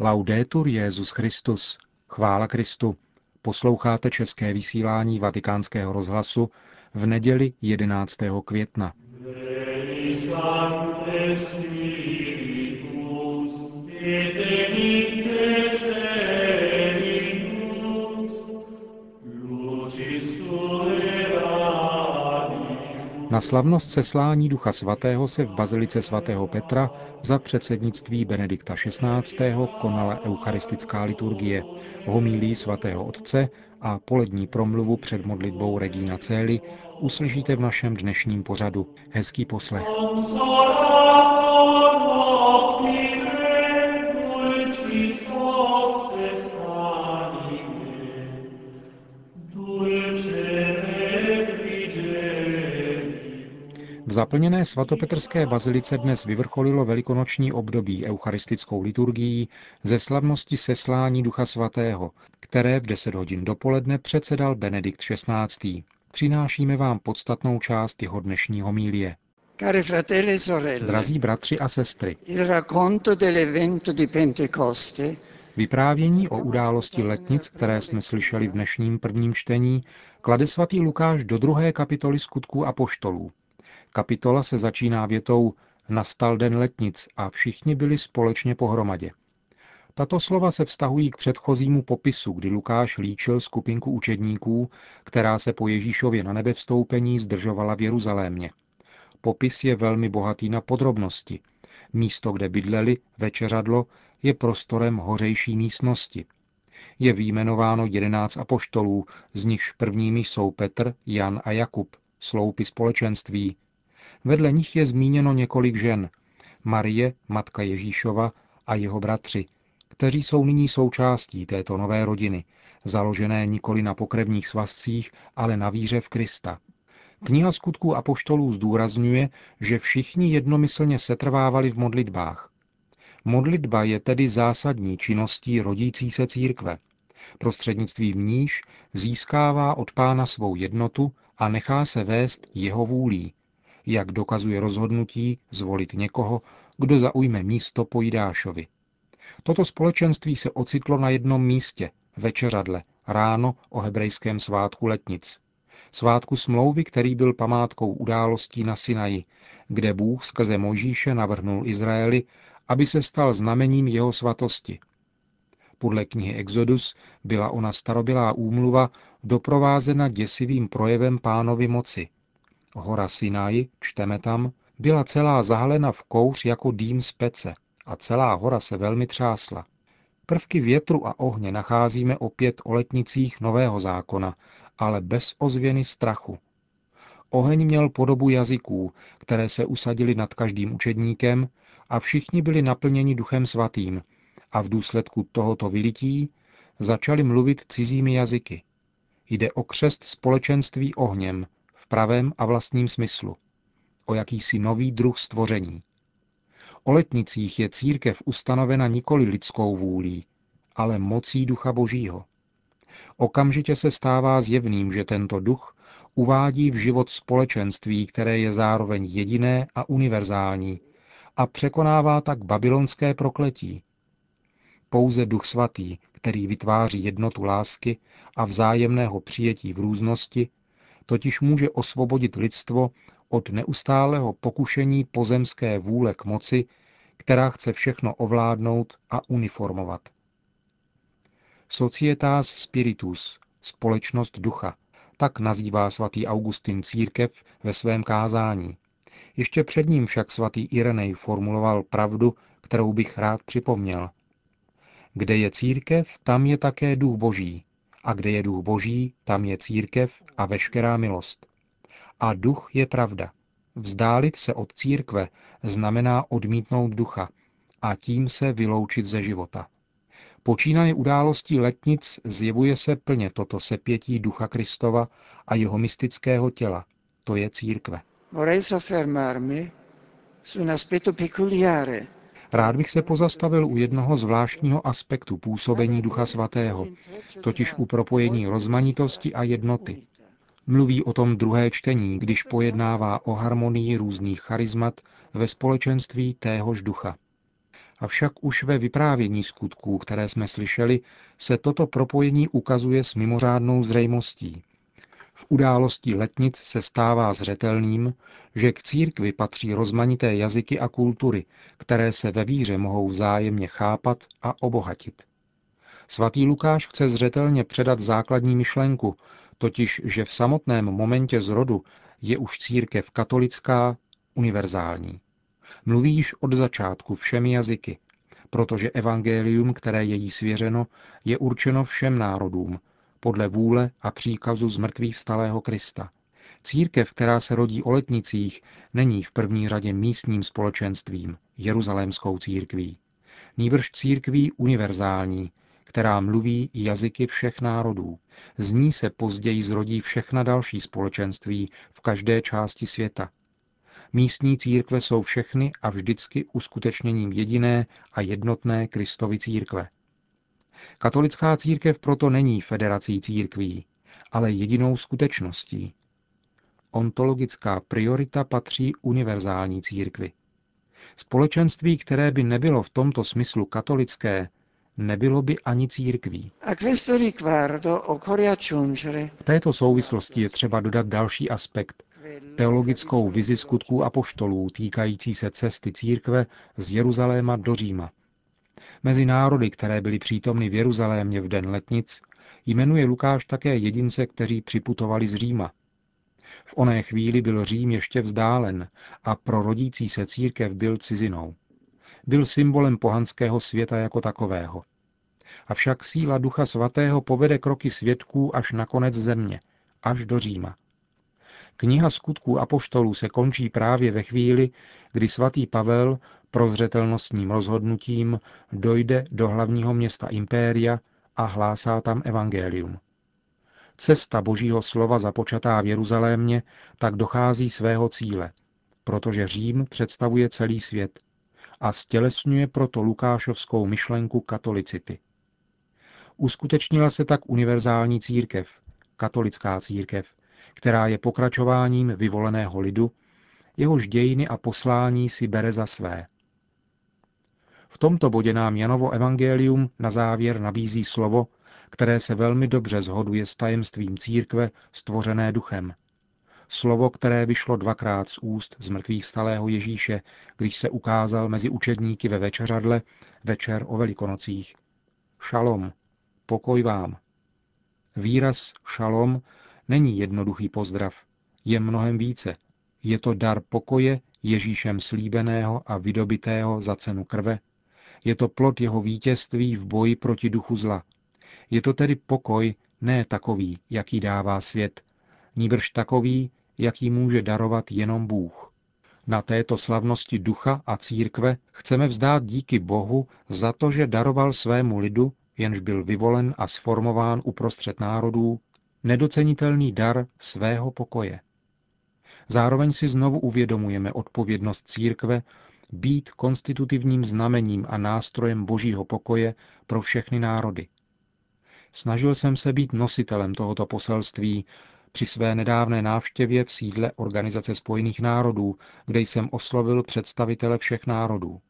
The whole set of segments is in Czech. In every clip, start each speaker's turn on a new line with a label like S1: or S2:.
S1: Laudetur Jezus Christus. Chvála Kristu. Posloucháte české vysílání Vatikánského rozhlasu v neděli 11. května. Na slavnost seslání Ducha Svatého se v Bazilice svatého Petra za předsednictví Benedikta XVI. konala eucharistická liturgie, homílí svatého otce a polední promluvu před modlitbou Regina Cély uslyšíte v našem dnešním pořadu. Hezký poslech. V zaplněné svatopetrské bazilice dnes vyvrcholilo velikonoční období eucharistickou liturgií ze slavnosti seslání Ducha Svatého, které v 10 hodin dopoledne předsedal Benedikt XVI. Přinášíme vám podstatnou část jeho dnešní homílie.
S2: E
S1: Drazí bratři a sestry, Vyprávění o události letnic, které jsme slyšeli v dnešním prvním čtení, klade svatý Lukáš do druhé kapitoly skutků a poštolů. Kapitola se začíná větou Nastal den letnic a všichni byli společně pohromadě. Tato slova se vztahují k předchozímu popisu, kdy Lukáš líčil skupinku učedníků, která se po Ježíšově na nebe vstoupení zdržovala v Jeruzalémě. Popis je velmi bohatý na podrobnosti. Místo, kde bydleli, večeřadlo, je prostorem hořejší místnosti. Je výjmenováno jedenáct apoštolů, z nichž prvními jsou Petr, Jan a Jakub, sloupy společenství, Vedle nich je zmíněno několik žen. Marie, matka Ježíšova a jeho bratři, kteří jsou nyní součástí této nové rodiny, založené nikoli na pokrevních svazcích, ale na víře v Krista. Kniha skutků apoštolů zdůrazňuje, že všichni jednomyslně setrvávali v modlitbách. Modlitba je tedy zásadní činností rodící se církve. Prostřednictvím níž získává od pána svou jednotu a nechá se vést jeho vůlí, jak dokazuje rozhodnutí zvolit někoho, kdo zaujme místo po Jidášovi. Toto společenství se ocitlo na jednom místě, večeřadle, ráno o hebrejském svátku letnic. Svátku smlouvy, který byl památkou událostí na Sinaji, kde Bůh skrze Mojžíše navrhnul Izraeli, aby se stal znamením jeho svatosti. Podle knihy Exodus byla ona starobylá úmluva doprovázena děsivým projevem pánovy moci – Hora Sinai, čteme tam, byla celá zahalena v kouř jako dým z pece a celá hora se velmi třásla. Prvky větru a ohně nacházíme opět o letnicích Nového zákona, ale bez ozvěny strachu. Oheň měl podobu jazyků, které se usadili nad každým učedníkem a všichni byli naplněni duchem svatým a v důsledku tohoto vylití začali mluvit cizími jazyky. Jde o křest společenství ohněm, v pravém a vlastním smyslu. O jakýsi nový druh stvoření. O letnicích je církev ustanovena nikoli lidskou vůlí, ale mocí ducha božího. Okamžitě se stává zjevným, že tento duch uvádí v život společenství, které je zároveň jediné a univerzální a překonává tak babylonské prokletí. Pouze duch svatý, který vytváří jednotu lásky a vzájemného přijetí v různosti, totiž může osvobodit lidstvo od neustálého pokušení pozemské vůle k moci, která chce všechno ovládnout a uniformovat. Societas spiritus, společnost ducha, tak nazývá svatý Augustin církev ve svém kázání. Ještě před ním však svatý Irenej formuloval pravdu, kterou bych rád připomněl. Kde je církev, tam je také duch boží, a kde je duch boží, tam je církev a veškerá milost. A duch je pravda. Vzdálit se od církve znamená odmítnout ducha a tím se vyloučit ze života. Počínaje událostí letnic zjevuje se plně toto sepětí ducha Kristova a jeho mystického těla, to je církve. Vorrei soffermarmi su un aspetto peculiare Rád bych se pozastavil u jednoho zvláštního aspektu působení Ducha Svatého, totiž u propojení rozmanitosti a jednoty. Mluví o tom druhé čtení, když pojednává o harmonii různých charizmat ve společenství téhož ducha. Avšak už ve vyprávění skutků, které jsme slyšeli, se toto propojení ukazuje s mimořádnou zřejmostí. V události letnic se stává zřetelným, že k církvi patří rozmanité jazyky a kultury, které se ve víře mohou vzájemně chápat a obohatit. Svatý Lukáš chce zřetelně předat základní myšlenku, totiž, že v samotném momentě zrodu je už církev katolická, univerzální. Mluví již od začátku všemi jazyky, protože evangelium, které je jí svěřeno, je určeno všem národům, podle vůle a příkazu z mrtvých vstalého Krista. Církev, která se rodí o letnicích, není v první řadě místním společenstvím, jeruzalémskou církví. Nýbrž církví univerzální, která mluví jazyky všech národů. Z ní se později zrodí všechna další společenství v každé části světa. Místní církve jsou všechny a vždycky uskutečněním jediné a jednotné Kristovy církve. Katolická církev proto není federací církví, ale jedinou skutečností. Ontologická priorita patří univerzální církvi. Společenství, které by nebylo v tomto smyslu katolické, nebylo by ani církví. V této souvislosti je třeba dodat další aspekt, teologickou vizi skutků apoštolů týkající se cesty církve z Jeruzaléma do Říma. Mezi národy, které byly přítomny v Jeruzalémě v den letnic, jmenuje Lukáš také jedince, kteří připutovali z Říma. V oné chvíli byl Řím ještě vzdálen a pro rodící se církev byl cizinou. Byl symbolem pohanského světa jako takového. Avšak síla Ducha Svatého povede kroky svědků až na konec země, až do Říma. Kniha skutků apoštolů se končí právě ve chvíli, kdy svatý Pavel prozřetelnostním rozhodnutím dojde do hlavního města impéria a hlásá tam evangelium. Cesta božího slova započatá v Jeruzalémě tak dochází svého cíle, protože Řím představuje celý svět a stělesňuje proto lukášovskou myšlenku katolicity. Uskutečnila se tak univerzální církev, katolická církev, která je pokračováním vyvoleného lidu, jehož dějiny a poslání si bere za své. V tomto bodě nám Janovo evangelium na závěr nabízí slovo, které se velmi dobře zhoduje s tajemstvím církve stvořené duchem. Slovo, které vyšlo dvakrát z úst z mrtvých stalého Ježíše, když se ukázal mezi učedníky ve večeřadle večer o velikonocích. Šalom, pokoj vám. Výraz šalom není jednoduchý pozdrav, je mnohem více. Je to dar pokoje Ježíšem slíbeného a vydobitého za cenu krve. Je to plod jeho vítězství v boji proti duchu zla. Je to tedy pokoj ne takový, jaký dává svět, níbrž takový, jaký může darovat jenom Bůh. Na této slavnosti ducha a církve chceme vzdát díky Bohu za to, že daroval svému lidu, jenž byl vyvolen a sformován uprostřed národů, nedocenitelný dar svého pokoje. Zároveň si znovu uvědomujeme odpovědnost církve být konstitutivním znamením a nástrojem božího pokoje pro všechny národy. Snažil jsem se být nositelem tohoto poselství při své nedávné návštěvě v sídle Organizace spojených národů, kde jsem oslovil představitele všech národů.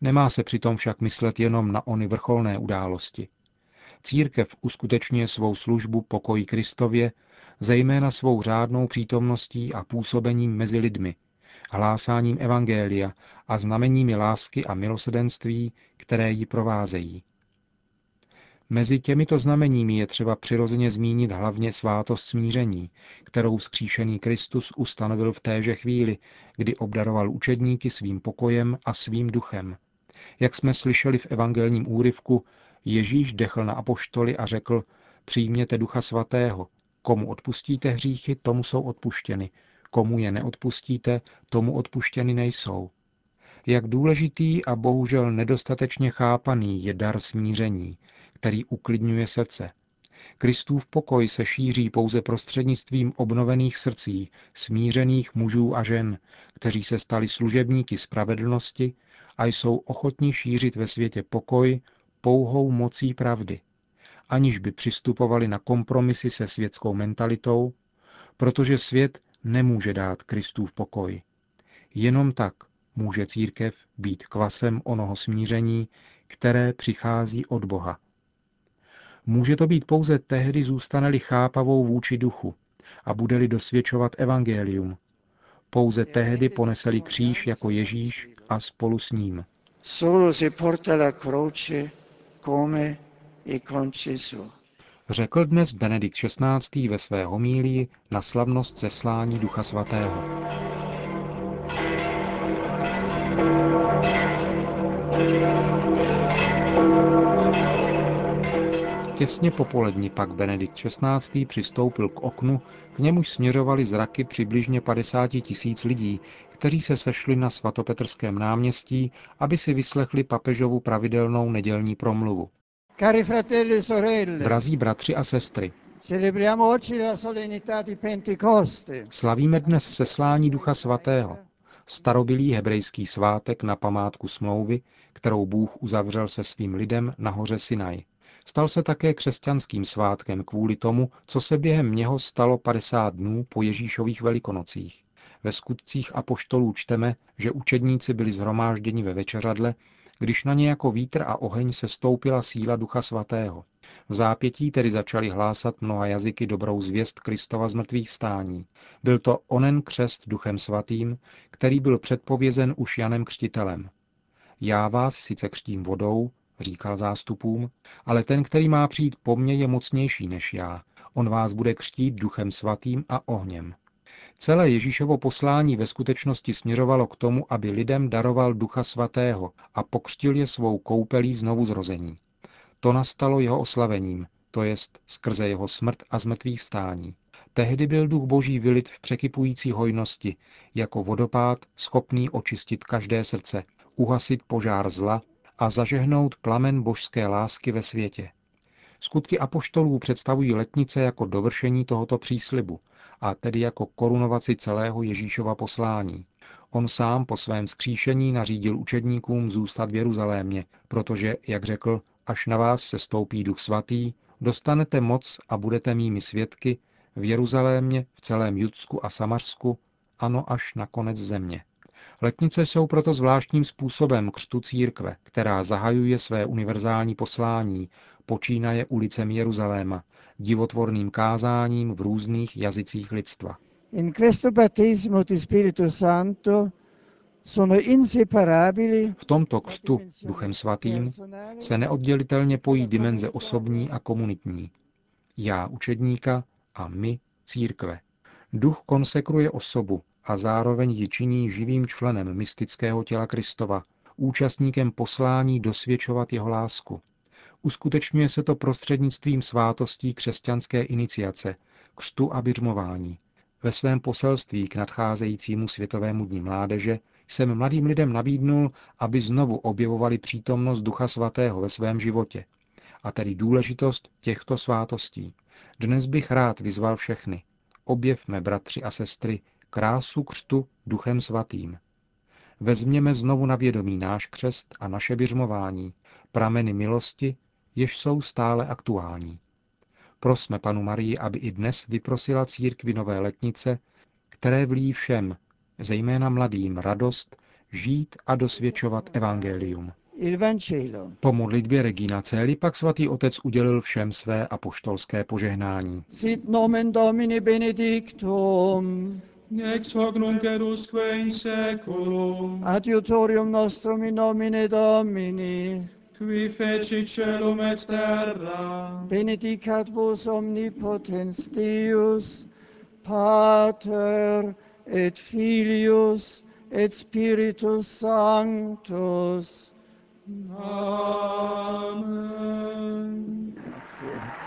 S1: Nemá se přitom však myslet jenom na ony vrcholné události. Církev uskutečňuje svou službu pokoji Kristově, zejména svou řádnou přítomností a působením mezi lidmi, hlásáním evangelia a znameními lásky a milosedenství, které ji provázejí. Mezi těmito znameními je třeba přirozeně zmínit hlavně svátost smíření, kterou skříšený Kristus ustanovil v téže chvíli, kdy obdaroval učedníky svým pokojem a svým duchem. Jak jsme slyšeli v evangelním úryvku, Ježíš dechl na apoštoly a řekl, přijměte ducha svatého, komu odpustíte hříchy, tomu jsou odpuštěny, komu je neodpustíte, tomu odpuštěny nejsou. Jak důležitý a bohužel nedostatečně chápaný je dar smíření, který uklidňuje srdce. Kristův pokoj se šíří pouze prostřednictvím obnovených srdcí, smířených mužů a žen, kteří se stali služebníky spravedlnosti a jsou ochotní šířit ve světě pokoj pouhou mocí pravdy, aniž by přistupovali na kompromisy se světskou mentalitou, protože svět nemůže dát Kristův pokoj. Jenom tak Může církev být kvasem onoho smíření, které přichází od Boha. Může to být pouze tehdy, zůstane-li chápavou vůči duchu a bude-li dosvědčovat evangelium. Pouze tehdy poneseli kříž jako Ježíš a spolu s ním.
S2: Solo se porta la croce come e con Gesù.
S1: Řekl dnes Benedikt XVI. ve své homílii na slavnost zeslání Ducha Svatého. Těsně popolední pak Benedikt XVI. přistoupil k oknu, k němuž směřovali zraky přibližně 50 tisíc lidí, kteří se sešli na svatopetrském náměstí, aby si vyslechli papežovu pravidelnou nedělní promluvu.
S2: Cari fratelli e sorelle,
S1: Drazí bratři a sestry,
S2: celebriamo oggi la solennità di Pentecoste.
S1: slavíme dnes seslání Ducha Svatého, starobilý hebrejský svátek na památku smlouvy, kterou Bůh uzavřel se svým lidem na hoře Sinaj. Stal se také křesťanským svátkem kvůli tomu, co se během něho stalo 50 dnů po Ježíšových velikonocích. Ve skutcích apoštolů čteme, že učedníci byli zhromážděni ve večeřadle, když na ně jako vítr a oheň se stoupila síla Ducha Svatého. V zápětí tedy začali hlásat mnoha jazyky dobrou zvěst Kristova z mrtvých stání. Byl to onen křest Duchem Svatým, který byl předpovězen už Janem Křtitelem. Já vás sice křtím vodou, říkal zástupům, ale ten, který má přijít po mně, je mocnější než já. On vás bude křtít duchem svatým a ohněm. Celé Ježíšovo poslání ve skutečnosti směřovalo k tomu, aby lidem daroval ducha svatého a pokřtil je svou koupelí znovu zrození. To nastalo jeho oslavením, to jest skrze jeho smrt a zmrtvých stání. Tehdy byl duch boží vylit v překypující hojnosti, jako vodopád schopný očistit každé srdce, uhasit požár zla a zažehnout plamen božské lásky ve světě. Skutky apoštolů představují letnice jako dovršení tohoto příslibu, a tedy jako korunovaci celého Ježíšova poslání. On sám po svém skříšení nařídil učedníkům zůstat v Jeruzalémě, protože, jak řekl, až na vás se stoupí duch svatý, dostanete moc a budete mými svědky v Jeruzalémě, v celém Judsku a Samařsku, ano až na konec země. Letnice jsou proto zvláštním způsobem křtu církve, která zahajuje své univerzální poslání, počínaje ulicemi Jeruzaléma, divotvorným kázáním v různých jazycích lidstva.
S2: In questo battesimo di Spirito Santo sono inseparabili
S1: V tomto křtu Duchem Svatým se neoddělitelně pojí dimenze osobní a komunitní. Já učedníka a my církve. Duch konsekruje osobu a zároveň ji činí živým členem mystického těla Kristova, účastníkem poslání dosvědčovat jeho lásku. Uskutečňuje se to prostřednictvím svátostí křesťanské iniciace, křtu a běžmování. Ve svém poselství k nadcházejícímu Světovému dní mládeže jsem mladým lidem nabídnul, aby znovu objevovali přítomnost Ducha Svatého ve svém životě, a tedy důležitost těchto svátostí. Dnes bych rád vyzval všechny. Objevme, bratři a sestry, krásu křtu Duchem Svatým. Vezměme znovu na vědomí náš křest a naše běžmování, prameny milosti, jež jsou stále aktuální. Prosme panu Marii, aby i dnes vyprosila církvi nové letnice, které vlí všem, zejména mladým, radost, žít a dosvědčovat evangelium.
S2: il Vangelo.
S1: Po modlitbě Regina Celi pak svatý otec udělil všem své apoštolské požehnání.
S2: Sit nomen Domini benedictum,
S3: ex hoc nunc et usque in seculum,
S2: adiutorium nostrum in nomine Domini,
S3: qui feci celum et terra,
S2: benedicat vos omnipotens Deus, Pater et Filius et Spiritus Sanctus.
S3: Amen.
S2: Grazie.